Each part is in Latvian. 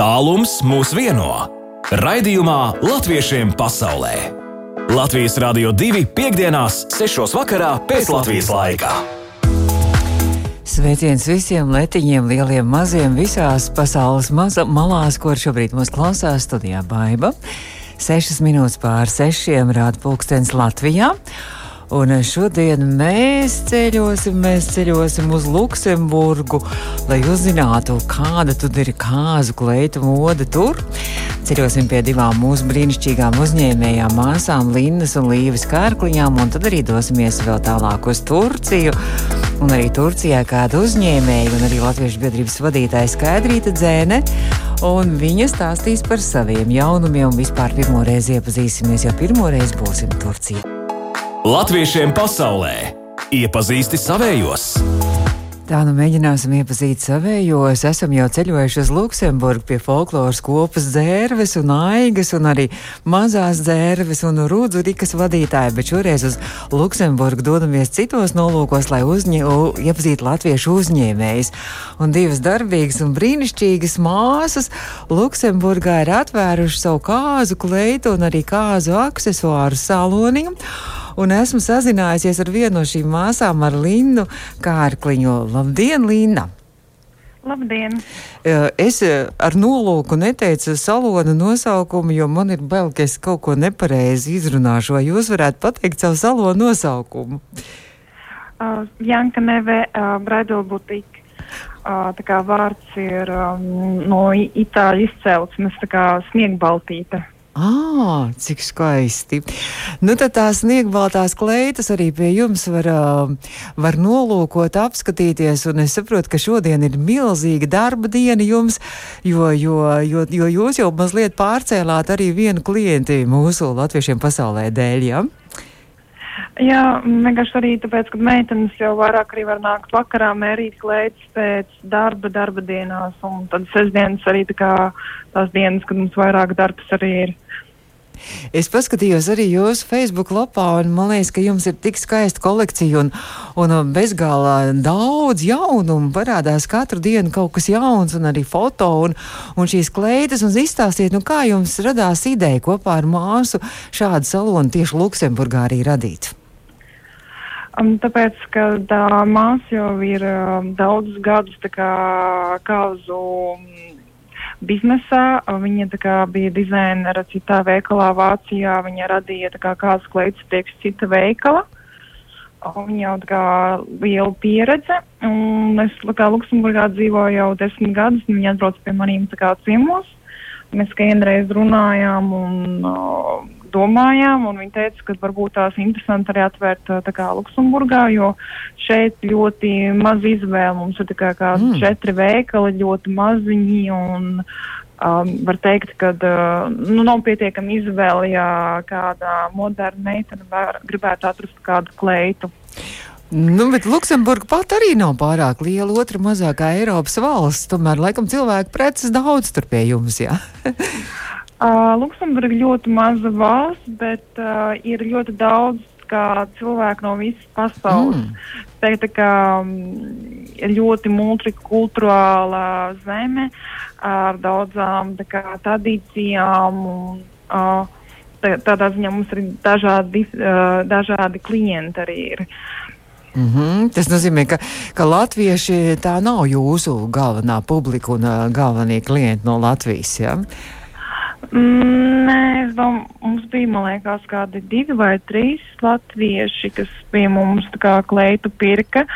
Tālums mūs vieno. Raidījumā Latviešiem pasaulē. Latvijas Rādio 2.5.6. vakarā pēc Latvijas laika. Sveiciens visiem letiņiem, lieliem, maziem, visās pasaules maza, malās, kur šobrīd mūs klausās studijā Baiba. Sešas minūtes pār sešiem rāda pulkstens Latvijā. Un šodien mēs ceļosim, mēs ceļosim uz Luksemburgu, lai uzzinātu, kāda tad ir kāzu kleitu mode tur. Ceļosim pie divām mūsu brīnišķīgām uzņēmējām, māsām Lindas un Līves Kārkliņām, un tad arī dosimies vēl tālāk uz Turciju. Un arī Turcijā kāda uzņēmēja un arī Latviešu biedrības vadītāja Skaidrīta Dzēne. Un viņa stāstīs par saviem jaunumiem un vispār pirmo reizi iepazīsimies, jo pirmo reizi būsim Turcijā. Latviešiem pasaulē iepazīsti savējos! Tā nu mēģināsim iepazīt savējos. Esam jau ceļojuši uz Luksemburgu pie folkloras kopas dzērves un aigas un arī mazās dzērves un rūdzurikas vadītāja, bet šoreiz uz Luksemburgu dodamies citos nolūkos, lai uzņē, iepazītu latviešu uzņēmējus. Un divas darbīgas un brīnišķīgas māsas Luksemburgā ir atvēruši savu kāzu kleitu un arī kāzu aksesuāru saloniņu un esmu sazinājusies ar vienu no šīm māsām, ar Lindu Kārkliņu. Labdien, Linda! Labdien! Es ar nolūku neteicu salona nosaukumu, jo man ir bail, ka es kaut ko nepareizi izrunāšu. Vai jūs varētu pateikt savu salona nosaukumu? Uh, Janka Neve, uh, Bridal Boutique. Uh, tā kā vārds ir um, no itāļu izcelsmes, tā kā sniegbaltīta. Ah, cik skaisti. Nu, tad tās sniegbaltās kleitas arī pie jums var, var nolūkot, apskatīties. Un es saprotu, ka šodien ir milzīga darba diena jums, jo, jo, jo, jo jūs jau mazliet pārcēlāt arī vienu klienti mūsu latviešiem pasaulē dēļ. Ja? Jā, vienkārši arī tāpēc, ka meitenes jau vairāk arī var nākt vakarā, mērīt kleitas pēc darba, darba dienās, un tad sestdienas arī tā kā tās dienas, kad mums vairāk darbs arī ir. Es paskatījos arī jūsu Facebook lapā, un man liekas, ka jums ir tik skaista kolekcija un, un bezgalā daudz jaunumu. Parādās katru dienu kaut kas jauns, un arī foto un, un šīs kleitas. Un izstāstiet, nu, kā jums radās ideja kopā ar māsu šādu salonu tieši Luksemburgā arī radīt? Um, tāpēc, ka tā māsa jau ir um, daudzus gadus kā kauzu biznesā. Viņa kā, bija dizainera citā veikalā Vācijā. Viņa radīja kā, kādas kleitas priekš cita veikala. Viņa jau kā liela pieredze. Un es kā Luksemburgā dzīvoju jau desmit gadus. Viņa atbrauc pie maniem ciemos. Mēs vienreiz runājām un uh, domājām, un viņi teica, ka varbūt tās interesanti arī atvērt tā kā Luksemburgā, jo šeit ļoti maz izvēle. Mums ir kā, kā mm. četri veikali, ļoti maziņi, un um, var teikt, ka uh, nu, nav pietiekami izvēle, ja kāda moderna meitene gribētu atrast kādu kleitu. Nu, bet Luksemburga pat arī nav pārāk liela, otra mazākā Eiropas valsts. Tomēr, laikam, cilvēku preces daudz tur pie jums. Uh, Luksemburga ļoti maza valsts, bet uh, ir ļoti daudz cilvēku no visas pasaules. Mm. Teikt, ka ir ļoti multikulturāla zeme ar daudzām kā, tradīcijām. Un, uh, tādā ziņā mums ir dažādi, uh, dažādi klienti arī. Ir. Mm -hmm. Tas nozīmē, ka, ka latvieši tā nav jūsu galvenā publika un uh, galvenie klienti no Latvijas. Ja? Mm, nē, es domāju, mums bija, man liekas, kādi divi vai trīs latvieši, kas pie mums tā kā kleitu pirka.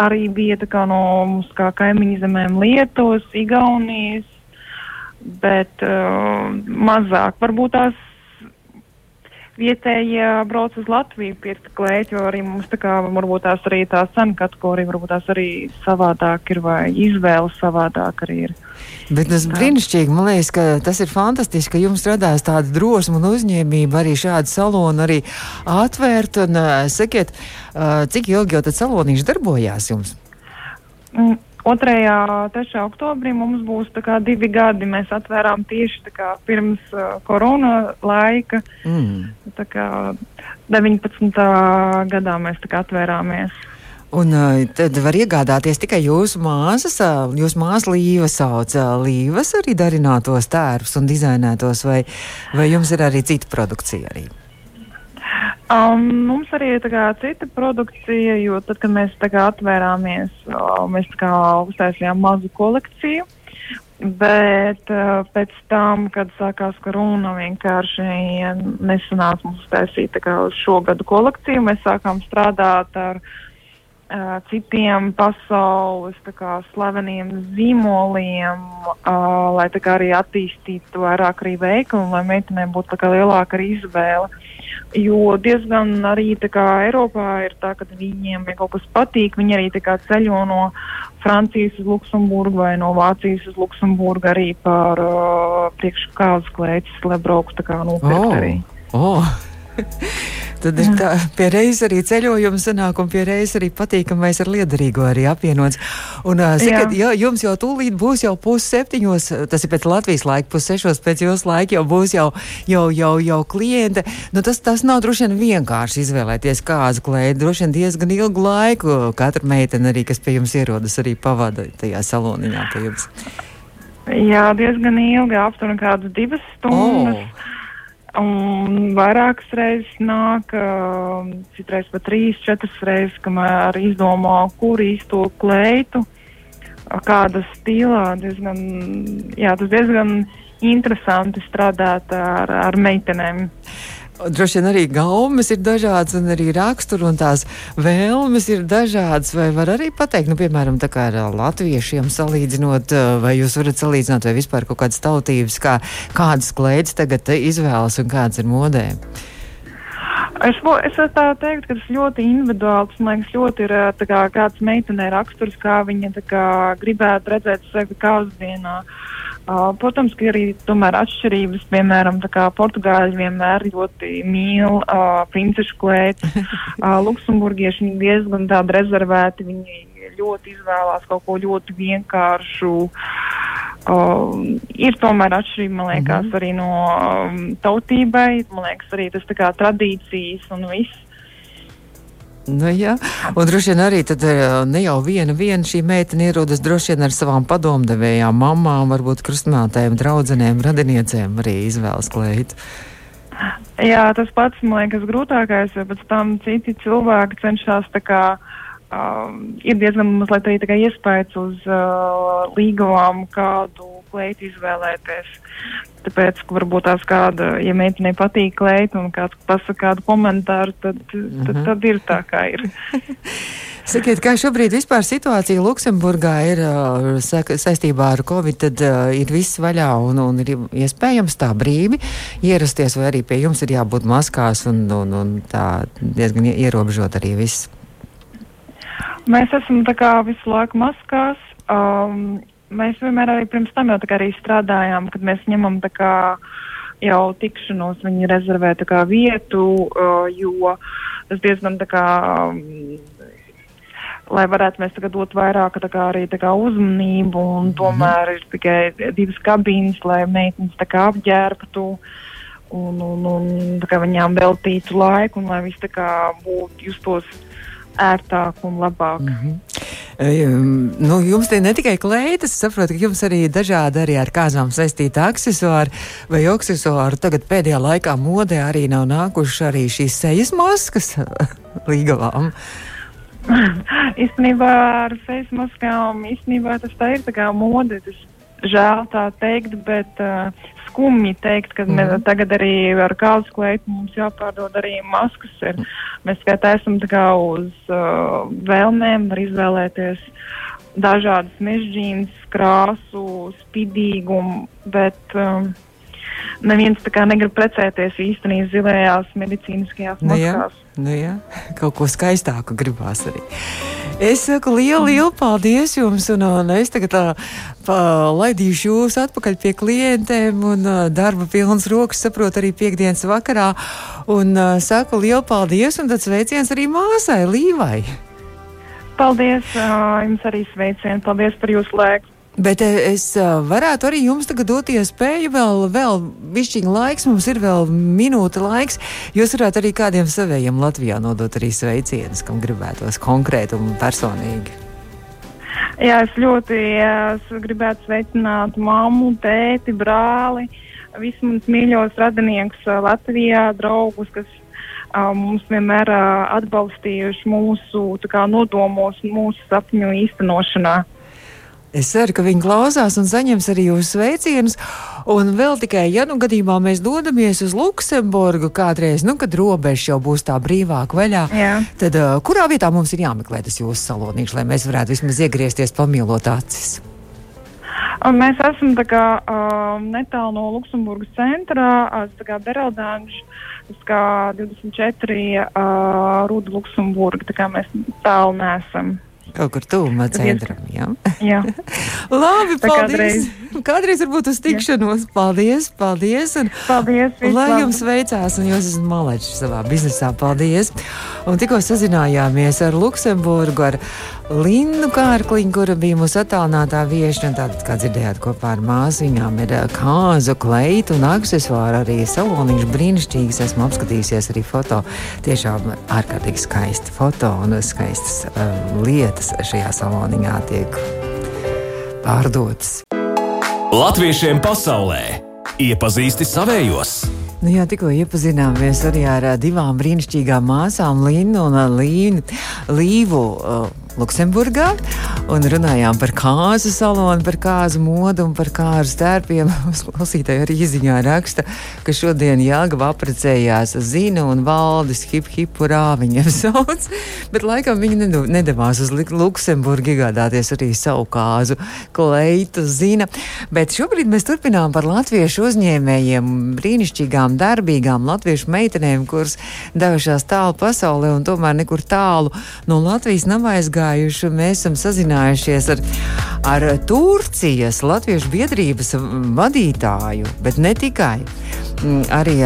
Arī bija tā kā no mums kā kaimiņu zemēm Lietuvas, Igaunijas, bet uh, mazāk. Varbūt tās vietējie brauc uz Latviju pirkt klēt, jo arī mums tā kā varbūt tās arī tā cena kategorija, varbūt tās arī savādāk ir vai izvēle savādāk arī ir. Bet tas brīnišķīgi, man liekas, ka tas ir fantastiski, ka jums radās tāda drosme un uzņēmība arī šādu salonu arī atvērt. Un, uh, sakiet, uh, cik ilgi jau tad salonīši darbojās jums? Mm. 2. un 3. oktobrī mums būs divi gadi. Mēs atvērām tieši kā, pirms uh, korona laika. Mm. Kā, 19. gadā mēs atvērāmies. Un uh, tad var iegādāties tikai jūsu māsas, uh, jūsu māsa Līva sauc uh, Līvas arī darinātos tērpus un dizainētos, vai, vai jums ir arī cita produkcija arī? Um, mums arī ir cita produkcija, jo tad, kad mēs atvērāmies, uh, mēs uztaisījām mazu kolekciju. Bet uh, pēc tam, kad sākās korona, vienkārši nesanāca mums taisīt šo gadu kolekciju. Mēs sākām strādāt ar uh, citiem pasaules kā, slaveniem zīmoliem, uh, lai kā, arī attīstītu vairāk arī veikalu lai meitenēm būtu kā, lielāka arī izvēle. Jo diezgan arī kā, Eiropā ir tā, ka viņiem ja kaut kas patīk, viņi arī kā, ceļo no Francijas uz Luksemburgu vai no Vācijas uz Luksemburgu arī par uh, priekškāzes klēķis, lai brauktu kā nopirkt oh. arī. Oh. Tad ir tā, pie reizes arī ceļojums sanāk, un pie reizes arī patīkamais ar liederīgo arī apvienots. Un, sakat, jā. Jā, jums jau tūlīt būs jau pusseptiņos, tas ir pēc Latvijas laika, pussešos pēc jūsu laika jau būs jau, jau, jau, jau kliente. Nu, tas, tas nav droši vien vienkārši izvēlēties kāzu klēdi, droši vien diezgan ilgu laiku. Katra meitene arī, kas pie jums ierodas, arī pavada tajā saloniņā pie jums. Jā, diezgan ilgi, aptuveni kādas divas stundas. Oh. Un vairākas reizes nāk, uh, citreiz pat trīs, četras reizes, kamēr izdomā, kur īsto kleitu, kāda stilā. Diezgan, jā, tas diezgan interesanti strādāt ar, ar meitenēm. Droši vien arī gaumas ir dažādas, un arī rakstura un tās vēlmes ir dažādas. Vai var arī pateikt, nu, piemēram, tā kā ar latviešiem salīdzinot, vai jūs varat salīdzināt, vai vispār kaut kādas tautības, kā, kādas klēdes tagad izvēlas un kādas ir modē? Es, es tā teiktu, ka tas ļoti individuāls. Man liekas, ļoti ir kā, kāds meitenei raksturs, kā viņa kā, gribētu redzēt sevi kādas dienā. Uh, Uh, protams, ka arī tomēr atšķirības, piemēram, portugāļi vienmēr ļoti mīl uh, princešu klēti. uh, Luksemburgieši diezgan tādi rezervēti, viņi ļoti izvēlās kaut ko ļoti vienkāršu. Uh, ir tomēr atšķirība, man liekas, mm -hmm. arī no um, tautībai. Man liekas, arī tas tā kā tradīcijas un viss. Nu, jā, un droši vien arī tad, eh, ne jau viena, viena šī meitene ierodas droši vien ar savām padomdevējām, mamām, varbūt krustmātēm, draudzenēm, radiniecēm arī izvēlas kleitu. Jā, tas pats man liekas grūtākais, jo pēc tam citi cilvēki cenšas tā kā. Uh, ir diezgan mazliet arī iespējas uz uh, līgavām kādu kleitu izvēlēties. Tāpēc, ka varbūt tās kāda, ja meitenei patīk kleita un kāds pasaka kādu komentāru, tad, tad, uh -huh. tad ir tā, kā ir. Sakiet, kā šobrīd vispār situācija Luksemburgā ir sa saistībā ar Covid, tad uh, ir viss vaļā un, un ir iespējams tā brīvi ierasties, vai arī pie jums ir jābūt maskās un, un, un tā diezgan ierobežot arī viss? Mēs esam tā kā visu laiku maskās. Um, mēs vienmēr arī pirms tam jau arī strādājām, kad mēs ņemam kā, jau tikšanos, viņi rezervē kā, vietu, uh, jo tas diezgan tā kā. Um, lai varētu mēs tagad dot vairāk kā, arī kā, uzmanību, un mhm. tomēr ir tikai divas kabīnes, lai meitenes apģērbtu un, un, un kā, viņām veltītu laiku, un lai viss būtu justos ērtāk un labāk. Mm -hmm. Nu, jums te ne tikai kleitas, es saprotu, ka jums arī dažādi arī ar kāzām saistīti aksesuāri vai aksesuāri. Tagad pēdējā laikā modē arī nav nākuši arī šīs sejas maskas līgavām. īstenībā ar sejas maskām īstenībā tas tā ir tā kā mode. Tas žēl tā teikt, bet uh, skumji teikt, ka mm. mēs tagad arī ar kāzu kleitu mums jāpārdod arī maskas. Ir. Mēs tikai taisam tā kā uz uh, vēlmēm, var izvēlēties dažādas mežģīnas, krāsu, spidīgumu, bet um, neviens tā kā negrib precēties īstenībā zilajās medicīniskajās nu, maskās. Jā, nu jā, kaut ko skaistāku gribās arī. Es saku lielu, lielu paldies jums, un, un es tagad tā, pa, laidīšu jūs atpakaļ pie klientiem, un darba pilns rokas saprot arī piekdienas vakarā, un saku lielu paldies, un tad sveiciens arī māsai Līvai. Paldies, jums arī sveiciens, paldies par jūsu laiku. Bet es varētu arī jums tagad dot iespēju, vēl, vēl višķiņa laiks, mums ir vēl minūte laiks. Jūs varētu arī kādiem saviem Latvijā nodot arī sveicienus, kam gribētos konkrēti un personīgi. Jā, es ļoti es gribētu sveicināt mammu, tēti, brāli, visus manus mīļos radiniekus Latvijā, draugus, kas mums vienmēr atbalstījuši mūsu kā, nodomos, mūsu sapņu īstenošanā. Es ceru, ka viņi klausās un saņems arī jūsu sveicienus. Un vēl tikai, ja nu gadījumā mēs dodamies uz Luksemburgu kādreiz, nu, kad robeža jau būs tā brīvāk vaļā, Jā. tad uh, kurā vietā mums ir jāmeklē tas jūsu salonīks, lai mēs varētu vismaz iegriezties, pamīlot acis? Un mēs esam kā, uh, netālu no Luksemburgas centra, uh, Bereldāņš, 24 uh, Ruda Luksemburga, tā kā mēs tālu nesam. Kaut kur tuvumā centram. Jā, jā. labi. Tā Paldies. Kādreiz, kādreiz varbūt uz tikšanos. Jā. Paldies, paldies. Un, paldies. Lai labi. jums veicās, un jūs esat maleči savā biznesā. Paldies. Un tikko sazinājāmies ar Luksemburgu, ar Lindu Kārkliņu, kura bija mūsu attālinātā viešņa. Tātad, kā dzirdējāt, kopā ar viņām ir kāzu, kleitu un aksesuāru arī saloniņš brīnišķīgs. Esmu apskatījusies arī foto. Tiešām ārkārtīgi skaisti foto un skaistas um, lietas šajā saloniņā tiek pārdotas. Latviešiem pasaulē iepazīsti savējos! Nu jā, tikko iepazināmies arī ar divām brīnišķīgām māsām, Līnu un Līnu Līvu. Uh, Luksemburgā un runājām par kāzu salonu, par kāzu modu un par kāzu stērpiem. Klausītāji arī izziņā raksta, ka šodien Jāgava apprecējās Zina un Valdis hip hip urā viņiem sauc, bet laikam viņi nedavās uz Luksemburgu iegādāties arī savu kāzu kleitu Zina. Bet šobrīd mēs turpinām par latviešu uzņēmējiem, brīnišķīgām, darbīgām latviešu meitenēm, kuras devušās tālu pasaulē un tomēr nekur tālu no Latvijas nav aizgājušas aizgājuši. Mēs esam sazinājušies ar, ar Turcijas Latviešu biedrības vadītāju, bet ne tikai. Mm, arī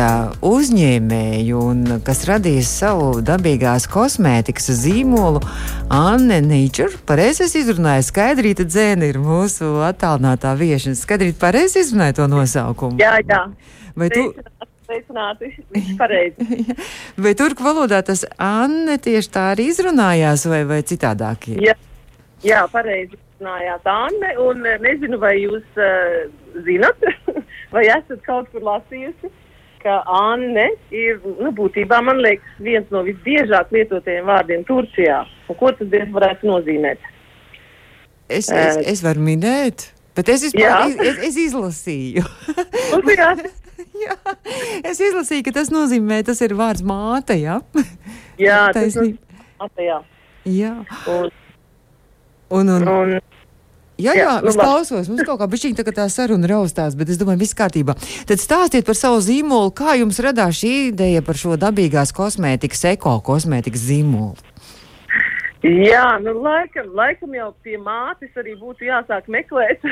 uzņēmēju, un, kas radīs savu dabīgās kosmētikas zīmolu, Anne Nīčur. Pareizi es izrunāju, Skaidrīta Dzēna ir mūsu attālinātā viešana. Skaidrīta, pareizi izrunāju to nosaukumu? Jā, jā. Vai tu? Sveicināti, pareizi. vai turku valodā tas Anne tieši tā arī izrunājās, vai, vai citādāk? Ir? Jā, jā pareizi izrunājāt Anne, un eh, nezinu, vai jūs uh, zinat, vai esat kaut kur lasījusi, ka Anne ir, nu, būtībā, liekas, viens no visbiežāk lietotajiem vārdiem Turcijā. Un ko tas varētu nozīmēt? Es, es, es varu minēt, bet es, vispār, es, es, es izlasīju. jā, es izlasīju, ka tas nozīmē, tas ir vārds māte. Jā, jā tas ir māte. Jā. jā. Un, un, un, un, Jā, jā, jā nu, es klausos. Mums kaut kā bišķiņa tā, tā saruna raustās, bet es domāju, viss kārtībā. Tad stāstiet par savu zīmolu, kā jums radās šī ideja par šo dabīgās kosmētikas, eko kosmētikas zīmolu. Jā, nu laikam, laikam jau pie mātes arī būtu jāsāk meklēt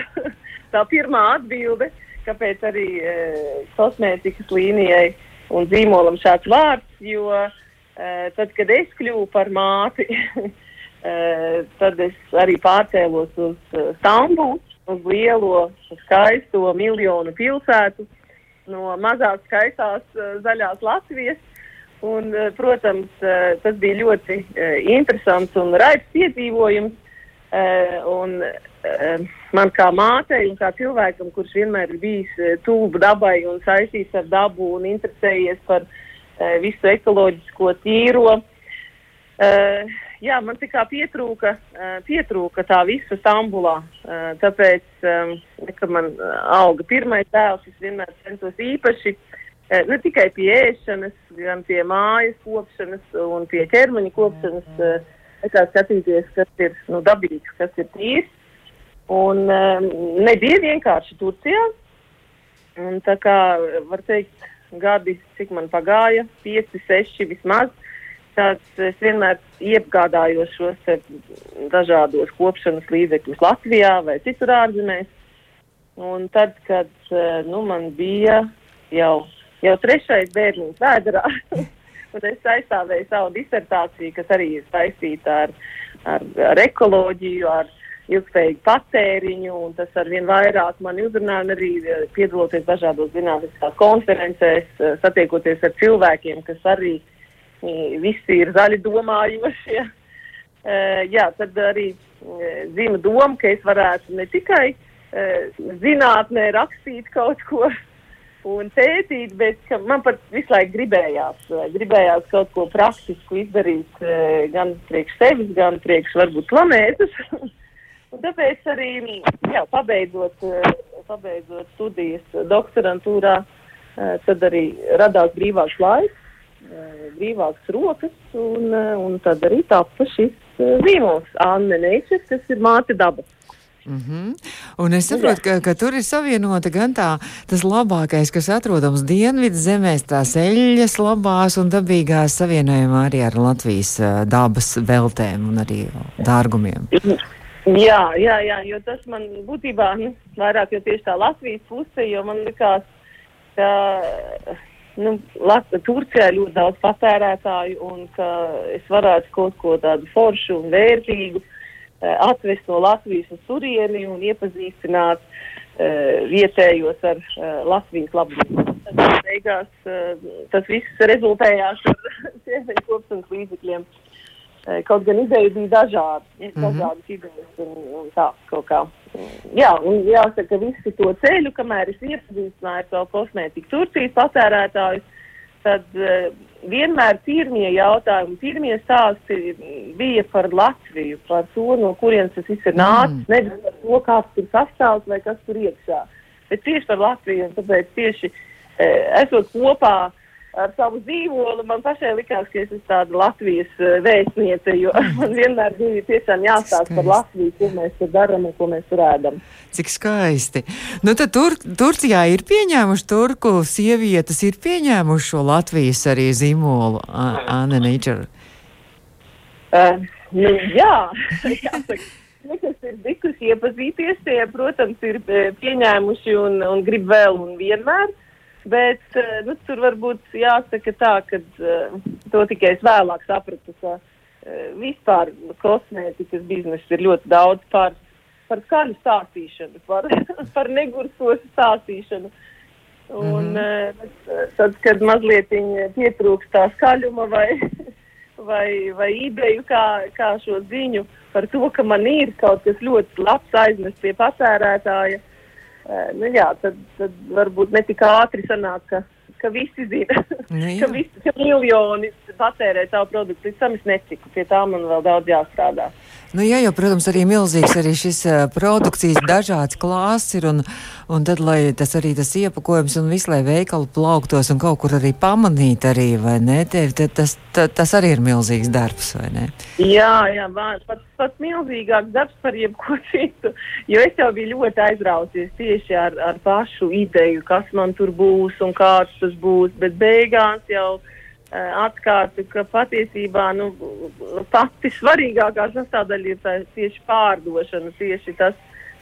tā pirmā atbilde. Uh, kāpēc arī e, kosmētikas līnijai un zīmolam šāds vārds, jo e, tad, kad es kļuvu par māti, e, tad es arī pārcēlos uz e, Stambulu, uz lielo, skaisto miljonu pilsētu no mazās skaistās e, zaļās Latvijas. Un, e, protams, tas bija ļoti interesants un raips piedzīvojums. Un, man kā mātei un kā cilvēkam, kurš vienmēr ir bijis e, tuvu dabai un saistīts ar dabu un interesējies par uh, visu ekoloģisko tīro. Uh, jā, man tā kā pietrūka, pietrūka tā visa Stambulā. Tāpēc, um, kad man auga pirmais dēls, es vienmēr centos īpaši ne tikai pie ēšanas, gan pie mājas kopšanas un pie ķermeņa kopšanas, uh, kā skatīties, kas ir nu, dabīgs, kas ir tīrs. Un um, nebija vienkārši Turcijā. Un tā kā var teikt, gadi, cik man pagāja, 5, 6 vismaz, tad es vienmēr iegādājos šos dažādos kopšanas līdzekļus Latvijā vai citur ārzemēs. Un tad, kad uh, nu, man bija jau, jau trešais bērns vēdā, un es aizstāvēju savu disertāciju, kas arī ir saistīta ar, ar, ar ekoloģiju, ar ilgspējīgu patēriņu, un tas ar vien vairāk mani uzrunā, un arī eh, piedaloties dažādos zinātniskās konferencēs, eh, satiekoties ar cilvēkiem, kas arī eh, visi ir zaļi domājošie. Jā, tad arī zina doma, ka es varētu ne tikai zinātnē rakstīt kaut ko un pētīt, bet man pat visu laiku gribējās, gribējās kaut ko praktisku izdarīt gan priekš sevis, gan priekš varbūt planētas. Un tāpēc arī, jā, pabeidzot, eh, pabeidzot studijas doktorantūrā, eh, tad arī radās brīvāks laiks, eh, brīvāks rokas, un, un tad arī tapa šis zīmols Anne Neičes, kas ir māte daba. Mm -hmm. Un es saprotu, ka, ka tur ir savienota gan tā, tas labākais, kas atrodams dienvidu zemēs, tās eļļas labās un dabīgās savienojumā arī ar Latvijas dabas veltēm un arī dārgumiem. Jā, jā, jā, jo tas man būtībā nu, vairāk jau tieši tā Latvijas puse, jo man likās, ka nu, Lat Turcijā ir ļoti daudz patērētāju un ka es varētu kaut ko tādu foršu un vērtīgu uh, atvest no Latvijas uz turieni un iepazīstināt uh, vietējos ar uh, Latvijas. Tas beigās uh, tas viss rezultējās ar sieviņu kopšanas līdzekļiem. Uh, Eh, kaut gan ideja bija dažāda, mm -hmm. dažādas idejas un, un tā kaut kā. Jā, un jāsaka, visu to ceļu, kamēr es iepazīstināju savu kosmētiku Turcijas patērētājus, tad uh, vienmēr pirmie jautājumi, pirmie stāsti bija par Latviju, par to, no kurienes tas viss ir nācis, mm. nevis par to, kāds tur sastāvs vai kas tur iekšā, bet tieši par Latviju, un tāpēc tieši uh, esot kopā ar savu dzīvolu. Man pašai likās, ka es esmu tāda Latvijas uh, vēstniece, jo man vienmēr bija tiešām jāstāsta par Latviju, ko mēs tur darām un ko mēs tur ēdam. Cik skaisti. Nu, tad tur, Turcijā ir pieņēmuši turku sievietes, ir pieņēmuši šo Latvijas arī zīmolu, Anna Nīčera. Uh, nu, jā, jāsaka. Nu, kas ir tikusi iepazīties, tie, protams, ir pieņēmuši un, un grib vēl un vienmēr. Bet eh, nu, tur varbūt jāsaka tā, ka uh, to tikai es vēlāk sapratu, ka uh, vispār kosmētikas biznesa ir ļoti daudz par, par skaļu stāstīšanu, par, par negurstošu stāstīšanu. Un mm -hmm. tad, kad mazliet pietrūkst tā skaļuma vai, vai, vai ideju, kā, kā šo ziņu par to, ka man ir kaut kas ļoti labs aiznes pie patērētāja, uh, nu, jā, tad, tad varbūt ne tik ātri sanāk, ka, ka visi zina, nu, ka visi ka miljoni patērē savu produktu. Līdz tam es netiku, pie tā man vēl daudz jāstrādā. Nu, jā, jau, protams, arī milzīgs arī šis uh, produkcijas dažāds klāsts ir, un, un tad, lai tas arī tas iepakojums un viss, lai veikali plauktos un kaut kur arī pamanīt arī, vai ne, tevi, tad tas, ta, tas arī ir milzīgs darbs, vai ne? Jā, jā, pat, pat milzīgāks darbs par jebko citu, jo es jau biju ļoti aizrausies tieši ar, ar pašu ideju, kas man tur būs un kāds tas būs, bet beigās jau atkārtu, ka patiesībā nu, pati svarīgākā sastāvdaļa ir tā, tieši pārdošana, tieši tas,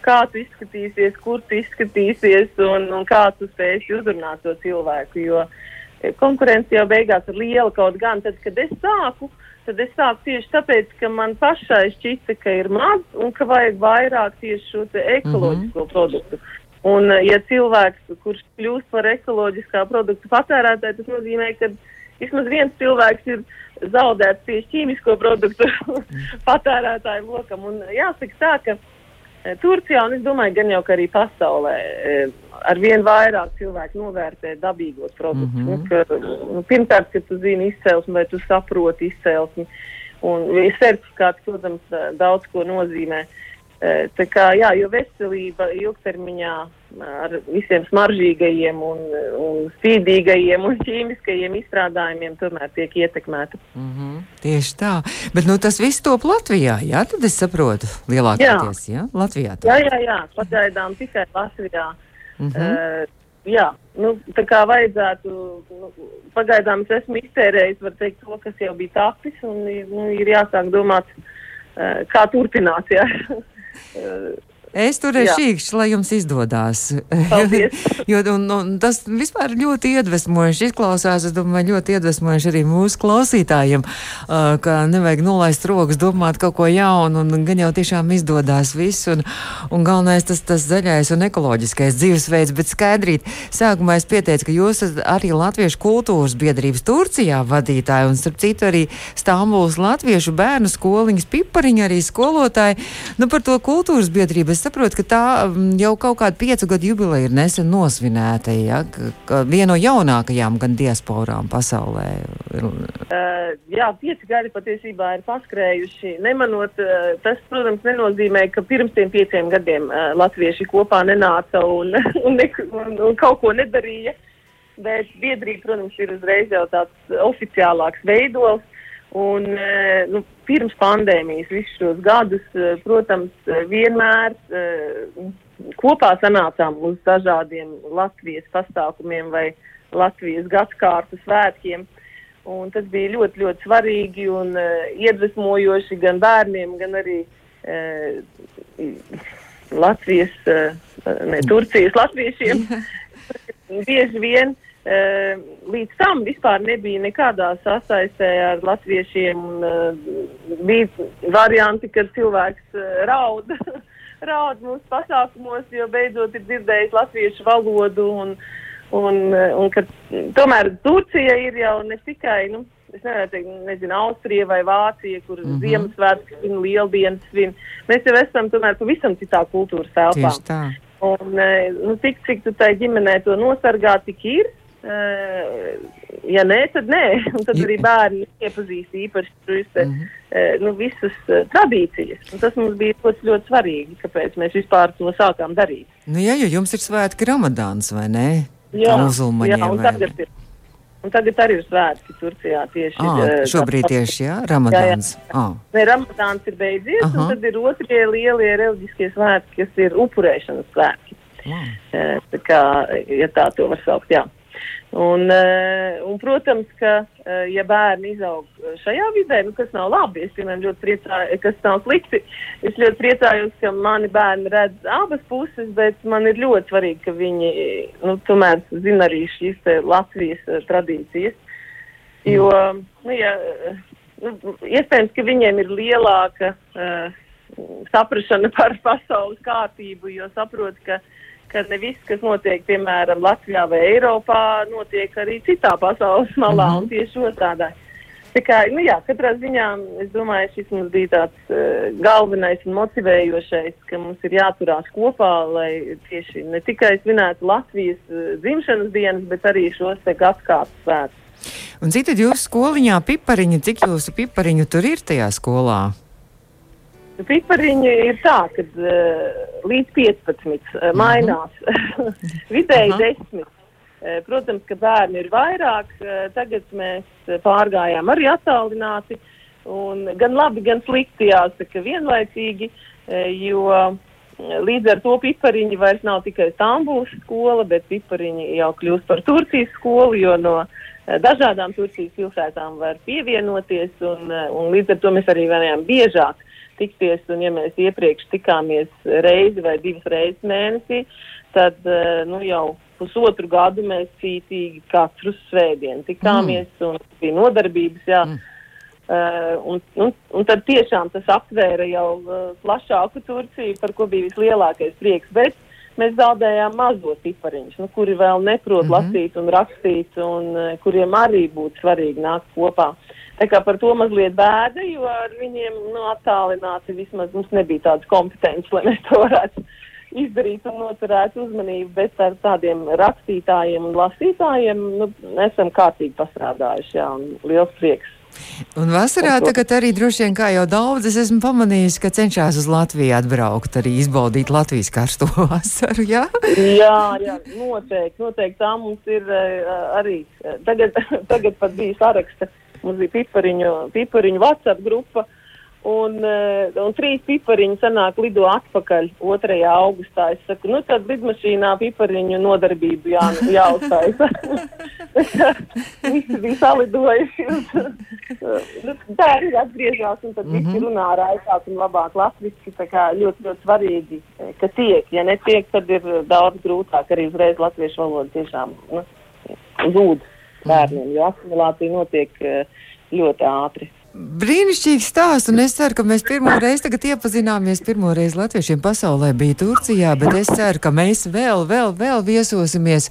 kā tu izskatīsies, kur tu izskatīsies un, un kā tu spēsi uzrunāt to cilvēku. Jo eh, konkurence jau beigās ir liela kaut gan tad, kad es sāku. Tad es sāku tieši tāpēc, ka man pašai šķita, ka ir maz un ka vajag vairāk tieši šo ekoloģisko mm -hmm. produktu. Un, eh, ja cilvēks, kurš kļūst par ekoloģiskā produktu patērētāju, tas nozīmē, ka vismaz viens cilvēks ir zaudēts tieši ķīmisko produktu patērētāju lokam. Un jāsaka tā, ka e, Turcijā, un es domāju, gan jau arī pasaulē, e, ar vien vairāk cilvēku novērtē dabīgos produktus. Mm -hmm. ka, nu, pirmkārt, ka tu zini izcelsmi vai tu saproti izcelsmi. Un certifikāts, protams, daudz ko nozīmē. Tā kā, jā, jo veselība ilgtermiņā ar visiem smaržīgajiem un, un spīdīgajiem un ķīmiskajiem izstrādājumiem tomēr tiek ietekmēta. Mm -hmm. Tieši tā. Bet nu, tas viss top Latvijā, jā, tad es saprotu lielākoties, jā, jā? Latvijā. Tā. Jā, jā, jā, pagaidām tikai Latvijā. Mm -hmm. uh, jā, nu, tā kā vajadzētu, nu, pagaidām es esmu iztērējis, var teikt, to, kas jau bija tapis, un nu, ir jāsāk domāt, kā turpināt, jā. Es turēšu šīkšķi, lai jums izdodas. jo, un, un, tas vispār ļoti iedvesmojoši izklausās. Es domāju, ļoti iedvesmojoši arī mūsu klausītājiem, ka nevajag nolaist rokas, domāt kaut ko jaunu, un gan jau tiešām izdodas viss. Un, un galvenais tas, tas zaļais un ekoloģiskais dzīvesveids. Bet skaidrīt, sākumā es pieteicu, ka jūs esat arī Latviešu kultūras biedrības Turcijā vadītāji, un starp citu arī Stambuls Latviešu bērnu skoliņas pipariņa arī skolotāji. Nu, par to kultūras biedrību es saprotu, ka tā mm, jau kaut kāda piecu gadu jubileja ir nesen nosvinēta, ja, viena no jaunākajām gan diasporām pasaulē. Uh, jā, pieci gadi patiesībā ir paskrējuši. Nemanot, uh, tas, protams, nenozīmē, ka pirms tiem pieciem gadiem uh, latvieši kopā nenāca un, un, ne, un, un kaut ko nedarīja. Bet biedrība, protams, ir uzreiz jau tāds oficiālāks veidols. Un, nu, pirms pandēmijas visus šos gadus, protams, vienmēr kopā sanācām uz dažādiem Latvijas pasākumiem vai Latvijas gadsimta svētkiem. Un tas bija ļoti, ļoti svarīgi un uh, iedvesmojoši gan bērniem, gan arī uh, Latvijas, uh, ne Turcijas latviešiem. Bieži vien uh, līdz tam vispār nebija nekādā sasaistē ar latviešiem. Uh, bija varianti, kad cilvēks uh, raud, raud mūsu pasākumos, jo beidzot ir dzirdējis latviešu valodu. Un, un, un ka, tomēr Turcija ir jau ne tikai. Nu, Es nevaru teikt, nezinu, Austrija vai Vācija, kur mm -hmm. Ziemassvētku svin, Lieldienas svin. Mēs jau esam tomēr pavisam citā kultūras telpā. Un, nu, cik, cik tu tai ģimenē to nosargā, tik ir. Uh, ja nē, tad nē. Un tad arī bērni iepazīst īpaši šīs mm -hmm. nu, visas uh, tradīcijas. Un tas mums bija ļoti, ļoti svarīgi, kāpēc mēs vispār to sākām darīt. Nu, jā, jo jums ir svētki Ramadāns, vai ne? Jā, jā un tagad ir. Un tagad arī ir svētki Turcijā tieši. Ah, šobrīd tieši, jā, Ramadāns. Jā, jā. Ah. Ne, Ramadāns ir beidzies, Aha. un tad ir otrie lielie reliģiskie svētki, kas ir upurēšanas svētki. Ah. Tā kā, ja tā to var saukt, jā. Un, uh, un, protams, ka, uh, ja bērni izaug šajā vidē, nu, kas nav labi, es piemēram ļoti priecājos, kas nav slikti, es ļoti priecājos, ka mani bērni redz abas puses, bet man ir ļoti svarīgi, ka viņi, nu, tomēr zina arī šīs Latvijas uh, tradīcijas. Jo, nu, ja, nu, iespējams, ka viņiem ir lielāka uh, saprašana par pasaules kārtību, jo saprot, ka uh, ka ne viss, kas notiek, piemēram, Latvijā vai Eiropā, notiek arī citā pasaules malā mm -hmm. un tieši otrādi. Tā kā, nu jā, katrā ziņā es domāju, šis mums bija tāds uh, galvenais un motivējošais, ka mums ir jāturās kopā, lai tieši ne tikai svinētu Latvijas uh, dzimšanas dienas, bet arī šos te gadsimtu svētkus. Un citi jūsu skoliņā pipariņi, cik jūsu pipariņu tur ir tajā skolā? Pipariņi ir tā, ka uh, līdz 15 uh, mainās. Vidēji 10. Uh, protams, ka bērni ir vairāk. Uh, tagad mēs pārgājām arī attālināti. Un gan labi, gan slikti jāsaka vienlaicīgi, jo līdz ar to pipariņi vairs nav tikai Stambuls skola, bet pipariņi jau kļūst par Turcijas skolu, jo no dažādām Turcijas pilsētām var pievienoties. Un, un līdz ar to mēs arī varējām biežāk tikties, un ja mēs iepriekš tikāmies reizi vai divas reizes mēnesī, tad uh, nu, jau pusotru gadu mēs cītīgi katru svētdienu tikāmies, mm. un bija nodarbības, jā. Mm. Uh, un, un, un tad tiešām tas aptvēra jau uh, plašāku Turciju, par ko bija vislielākais prieks. Bet mēs zaudējām mazo tipariņus, nu, kuri vēl neprot mm -hmm. lasīt un rakstīt, un uh, kuriem arī būtu svarīgi nākt kopā. Uh, Tā kā par to mazliet bēda, jo ar viņiem nu, attālināti vismaz mums nebija tādas kompetences, lai mēs to varētu izdarīt un noturēt uzmanību, bet ar tādiem rakstītājiem un lasītājiem nu, esam kārtīgi pastrādājuši, jā, liels prieks. Un vasarā tagad arī droši vien, kā jau daudz, es esmu pamanījis, ka cenšas uz Latviju atbraukt, arī izbaudīt Latvijas karsto vasaru, jā? jā, jā, noteikti, noteikti tā mums ir uh, arī, tagad, tagad pat bija saraksta Mums bija pipariņu, pipariņu WhatsApp grupa. Un, uh, un trīs pipariņi sanāk lido atpakaļ 2. augustā. Es saku, nu tad lidmašīnā pipariņu nodarbību jā, jāuztaisa. visi bija salidojuši. nu, tā arī atgriežas, un tad mm -hmm. visi runā raitāk un labāk latviski. Tā kā ļoti, ļoti svarīgi, ka tiek. Ja netiek, tad ir daudz grūtāk arī uzreiz latviešu valodu tiešām nu, zūd bērniem, jo asimilācija notiek ļoti ātri. Brīnišķīgs stāsts, un es ceru, ka mēs pirmo reizi tagad iepazināmies. Pirmo reizi latviešiem pasaulē bija Turcijā, bet es ceru, ka mēs vēl, vēl, vēl viesosimies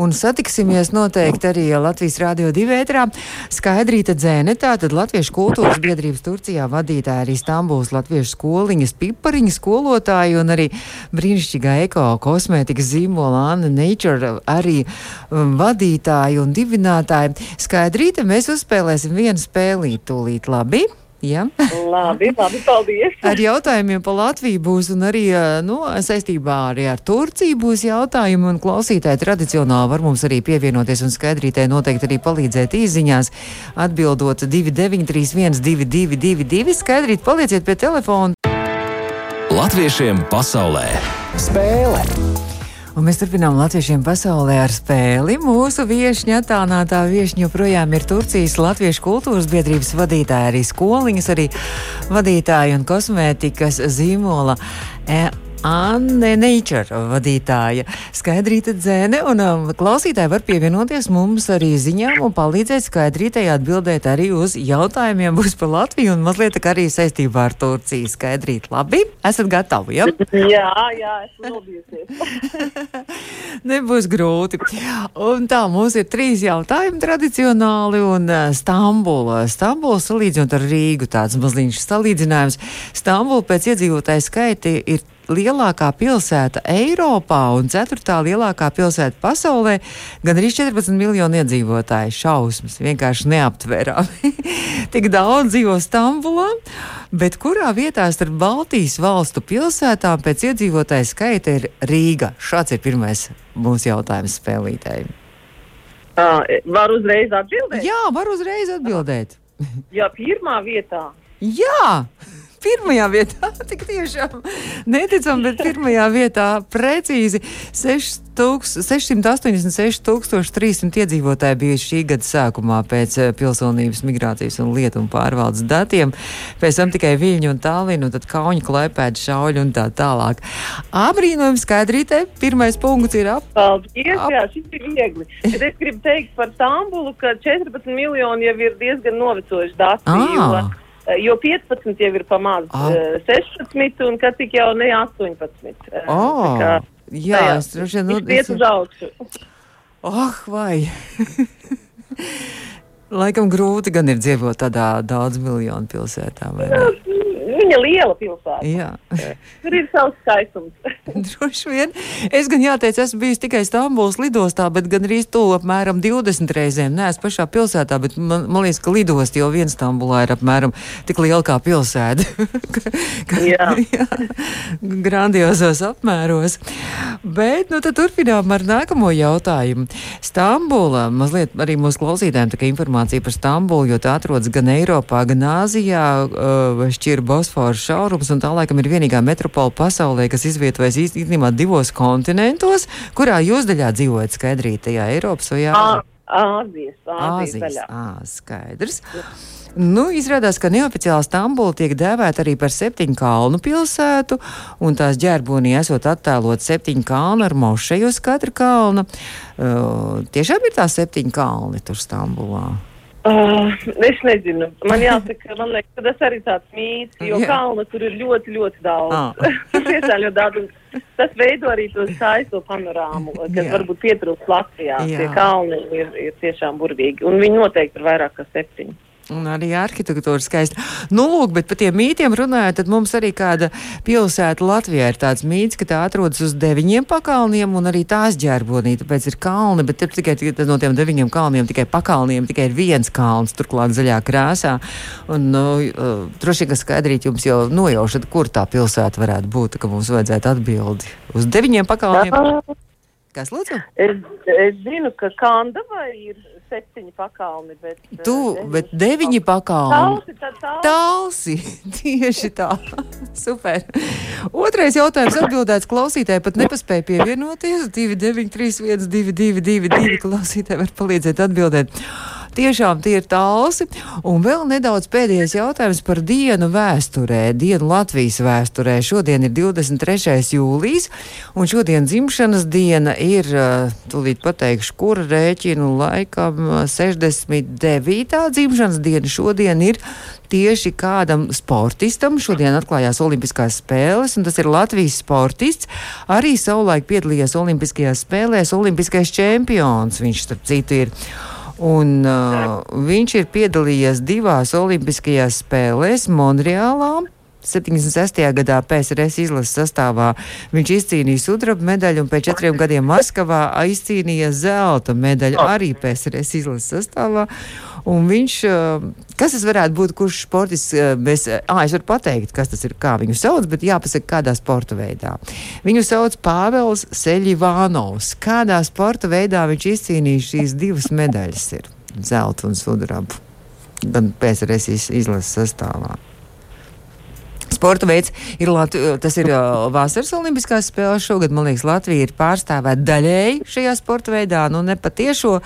un satiksimies noteikti arī Latvijas Rādio divētrā. Skaidrīta dzēne, tātad Latviešu kultūras biedrības Turcijā vadītāja arī Stambuls Latviešu skoliņas pipariņa skolotāja un arī brīnišķīgā eko kosmētikas zīmola Anna Nature arī um, vadītāja un dibinātāja. Skaidrīta, mēs uzspēlēsim vienu spēlīt tūlīt darīt labi. Ja? labi, labi, paldies. Ar jautājumiem par Latviju būs un arī nu, saistībā arī ar Turciju būs jautājumi. Un klausītāji tradicionāli var mums arī pievienoties un skaidrītē noteikti arī palīdzēt īziņās, atbildot 2931, 222, skaidrīt, palieciet pie telefona. Latviešiem pasaulē spēle! Un mēs turpinām latviešiem pasaulē ar spēli. Mūsu viesņa, attālinātā viesņa joprojām ir Turcijas Latviešu kultūras biedrības vadītāja, arī skoliņas, arī vadītāja un kosmētikas zīmola. E Anne Nature vadītāja Skaidrīta Dzēne, un um, klausītāji var pievienoties mums arī ziņām un palīdzēt Skaidrītai atbildēt arī uz jautājumiem būs par Latviju un mazliet arī saistībā ar Turciju. Skaidrīt, labi? Esat gatavi, ja? Jā, jā, esmu nobijusies. Nebūs grūti. Un tā, mums ir trīs jautājumi tradicionāli un uh, Stambula. Stambula salīdzinot ar Rīgu tāds mazliņš salīdzinājums. Stambula pēc iedzīvotāju skaita ir lielākā pilsēta Eiropā un ceturtā lielākā pilsēta pasaulē, gan arī 14 miljonu iedzīvotāju. Šausmas, vienkārši neaptverami. Tik daudz dzīvo Stambulā, bet kurā vietā starp Baltijas valstu pilsētām pēc iedzīvotāju skaita ir Rīga? Šāds ir pirmais mūsu jautājums spēlītājiem. Uh, var uzreiz atbildēt? Jā, var uzreiz atbildēt. Jā, pirmā vietā. Jā! Pirmajā vietā, tik tiešām neticam, bet pirmajā vietā precīzi 686,300 iedzīvotāji bija šī gada sākumā pēc eh, pilsonības, migrācijas un lietu un pārvaldes datiem. Pēc tam tikai Viļņu un Tallinu, tad Kauņa, Klaipēda, Šauļu un tā tālāk. Abrīnojums skaidrītē, pirmais punkts ir ap. Paldies, ap... jā, šis ir viegli. Bet es gribu teikt par Stambulu, ka 14 miljoni jau ir diezgan novecojuši dati. Ah. Eh, jo 15 jau ir pamācis ah. 16, un kad tik jau ne 18. Oh, kā, jā, tajā, es droši vien. Nu, iet uz augšu. Oh, vai! Laikam grūti gan ir dzīvot tādā daudz miljonu pilsētā. Viņa liela pilsēta. Jā. Tur ir savs skaistums. Droši vien. Es gan jāteic, esmu bijis tikai Stambuls lidostā, bet gan arī to apmēram 20 reizēm. Nē, es pašā pilsētā, bet man, man liekas, ka lidost jau viens Stambulā ir apmēram tik liela kā pilsēta. jā. jā. Grandiozos apmēros. Bet, nu tad turpinām ar nākamo jautājumu. Stambula, mazliet arī mūsu klausītājiem tā informācija par Stambulu, jo tā atrodas gan Eiropā, gan Āzijā, uh, šķir Bosforas šaurums, un tā laikam ir vienīgā metropola pasaulē, kas izvietojas īstenībā divos kontinentos, kurā jūs daļā dzīvojat skaidrītajā Eiropas vai Āzijas? Āzijas, Āzijas, Āzijas skaidrs. Nu, izrādās, ka neoficiāli Stambula tiek dēvēta arī par septiņu kalnu pilsētu, un tās ģērbonī esot attēlot septiņu kalnu ar mošeju uz katra kalna. Uh, tiešām ir tā septiņi kalni tur Stambulā. Uh, es nezinu, man jāsaka, man liekas, ka tas arī tāds mīts, jo Jā. kalna tur ir ļoti, ļoti daudz. Ah. Tiešām ļoti daudz. Tas veido arī to skaisto panorāmu, kas Jā. varbūt pietrūkst Latvijā. Jā. Tie kalni ir, ir tiešām burvīgi, un viņi noteikti ir vairāk kā septiņi. Un arī arhitektūra skaista. Nu, lūk, bet par tiem mītiem runājot, tad mums arī kāda pilsēta Latvijā ir tāds mīts, ka tā atrodas uz deviņiem pakalniem un arī tās ģērbonī, tāpēc ir kalni, bet tikai no tiem deviņiem kalniem, tikai pakalniem, tikai ir viens kalns, turklāt zaļā krāsā. Un, nu, uh, droši vien, ka skaidrīt jums jau nojaušat, kur tā pilsēta varētu būt, ka mums vajadzētu atbildi uz deviņiem pakalniem. Kas lūdzu? Es, es zinu, ka Kandavai ir septiņi pakalni, bet. Tu, eh, bet deviņi pakalni. Talsi, tieši tā. Super. Otrais jautājums atbildēts klausītājai, pat nepaspēja pievienoties. 293, 122, 2, klausītāji var palīdzēt atbildēt. Tiešām tie ir tālsi. Un vēl nedaudz pēdējais jautājums par dienu vēsturē, dienu Latvijas vēsturē. Šodien ir 23. jūlijas, un šodien dzimšanas diena ir, eh, tūlīt pateikšu, kura rēķinu laikam eh, 69. dzimšanas diena šodien ir tieši kādam sportistam. Šodien atklājās Olimpiskās spēles, un tas ir Latvijas sportists. Arī savulaik piedalījies Olimpiskajās spēlēs, Olimpiskais čempions. Viņš, starp citu, ir. Un, uh, viņš ir piedalījies divās Olimpiskajās spēlēs Monreālā. 76. gadā PSRS izlases sastāvā viņš izcīnīja sudraba medaļu, un pēc četriem gadiem Maskavā izcīnīja zelta medaļu arī PSRS izlases sastāvā. Un viņš, uh, kas tas varētu būt, kurš sportists, uh, mēs, ah, es varu pateikt, kas tas ir, kā viņu sauc, bet jāpasaka, kādā sporta veidā. Viņu sauc Pāvels Seļivānovs. Kādā sporta veidā viņš izcīnīja šīs divas medaļas ir zelta un sudrabu, gan PSRS iz- izlases sastāvā. Sporta veids ir, Latvi, tas ir Vasaras Olimpiskās spēles. Šogad, man liekas, Latvija ir pārstāvēta daļēji šajā sporta veidā, nu ne patiešo,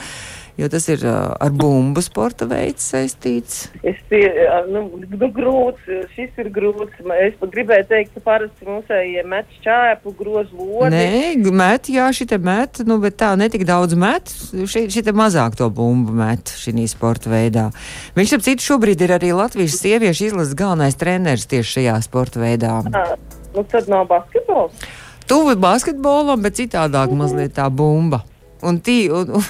jo tas ir uh, ar bumbu sporta veids saistīts. Es tie, nu, nu, grūts, šis ir grūts. Es gribēju teikt, ka parasti mūsējie met šķēpu, groz lodi. Nē, met, jā, šī te met, nu, bet tā netik daudz met, šī, šī te mazāk to bumbu met šī sporta veidā. Viņš, ap citu, šobrīd ir arī Latvijas sieviešu izlases galvenais treneris tieši šajā sporta veidā. Ah, Nu, tad nav basketbols. Tuvu basketbolam, bet citādāk mazliet tā bumba. Un tī, un, un,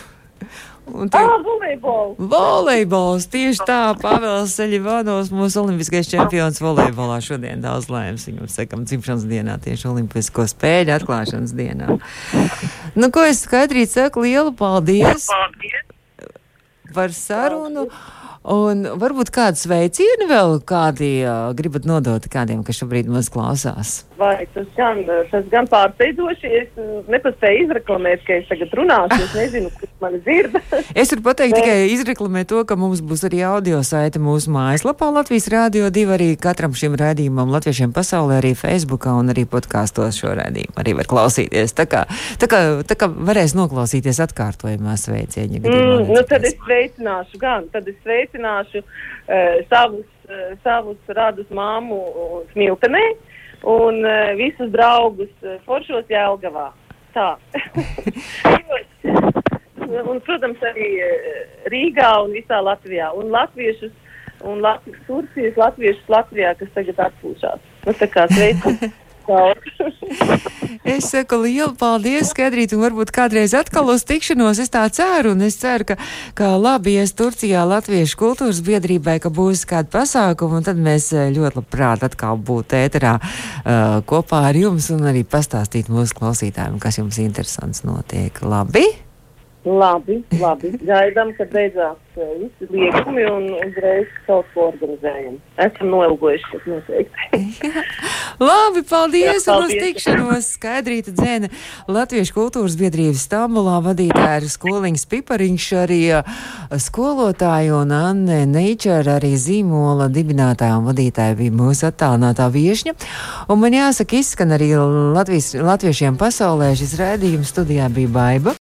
tie, Ah, volejbols. Volejbols tieši tā, Pāvils Seļivanovs, mūsu olimpiskais čempions volejbolā šodien daudz laimes. Viņam sakam dzimšanas dienā, tieši olimpisko spēļu atklāšanas dienā. Nu, ko es skaidrīt saku, lielu paldies par sarunu. Un varbūt kādu sveicienu vēl kādi uh, gribat nodot kādiem, kas šobrīd mūs klausās. Vai tas gan, tas gan pārsteidzoši. Es uh, nepaspēju izreklamēt, ka es tagad runāšu. Es nezinu, kurš mani dzird. Es varu pateikt tikai izreklamēt to, ka mums būs arī audio saite mūsu mājaslapā Latvijas Rādio 2 arī katram šim rādījumam Latviešiem pasaulē, arī Facebookā un arī podkāstos šo rādījumu arī var klausīties. Tā kā, tā kā, tā kā varēs noklausīties atkārtojumā sveicieni. Mm, nu, tad es sveicināšu, gan tad es sveicināšu uh, savus, uh, savus radus māmu uh, Smiltenē un uh, visus draugus uh, Foršos Jēlgavā. Tā. un, protams, arī uh, Rīgā un visā Latvijā. Un latviešus un Latvijas Turcijas latviešus Latvijā, kas tagad atpūšās. Nu, tā kā sveicinu. Es saku lielu paldies, Skaidrīt, un varbūt kādreiz atkal uz tikšanos. Es tā ceru, un es ceru, ka, ka labi ies Turcijā Latviešu kultūras biedrībai, ka būs kāda pasākuma, un tad mēs eh, ļoti labprāt atkal būtu ēterā uh, kopā ar jums un arī pastāstīt mūsu klausītājiem, kas jums interesants notiek. Labi? Labi, labi. Gaidām, kad beidzās uh, visi liekumi un uzreiz kaut ko organizējam. Esam noilgojušies noteikti. Labi, paldies! Jā, un uz paldies. tikšanos Skaidrīta dzēna Latviešu kultūras biedrības Stambulā vadītāja ir skoliņas pipariņš arī uh, skolotāja un Anne Neičer arī zīmola dibinātāja un vadītāja bija mūsu attālinātā viešņa. Un man jāsaka, izskan arī Latvijas, latviešiem pasaulē šis rēdījums studijā bija baiba.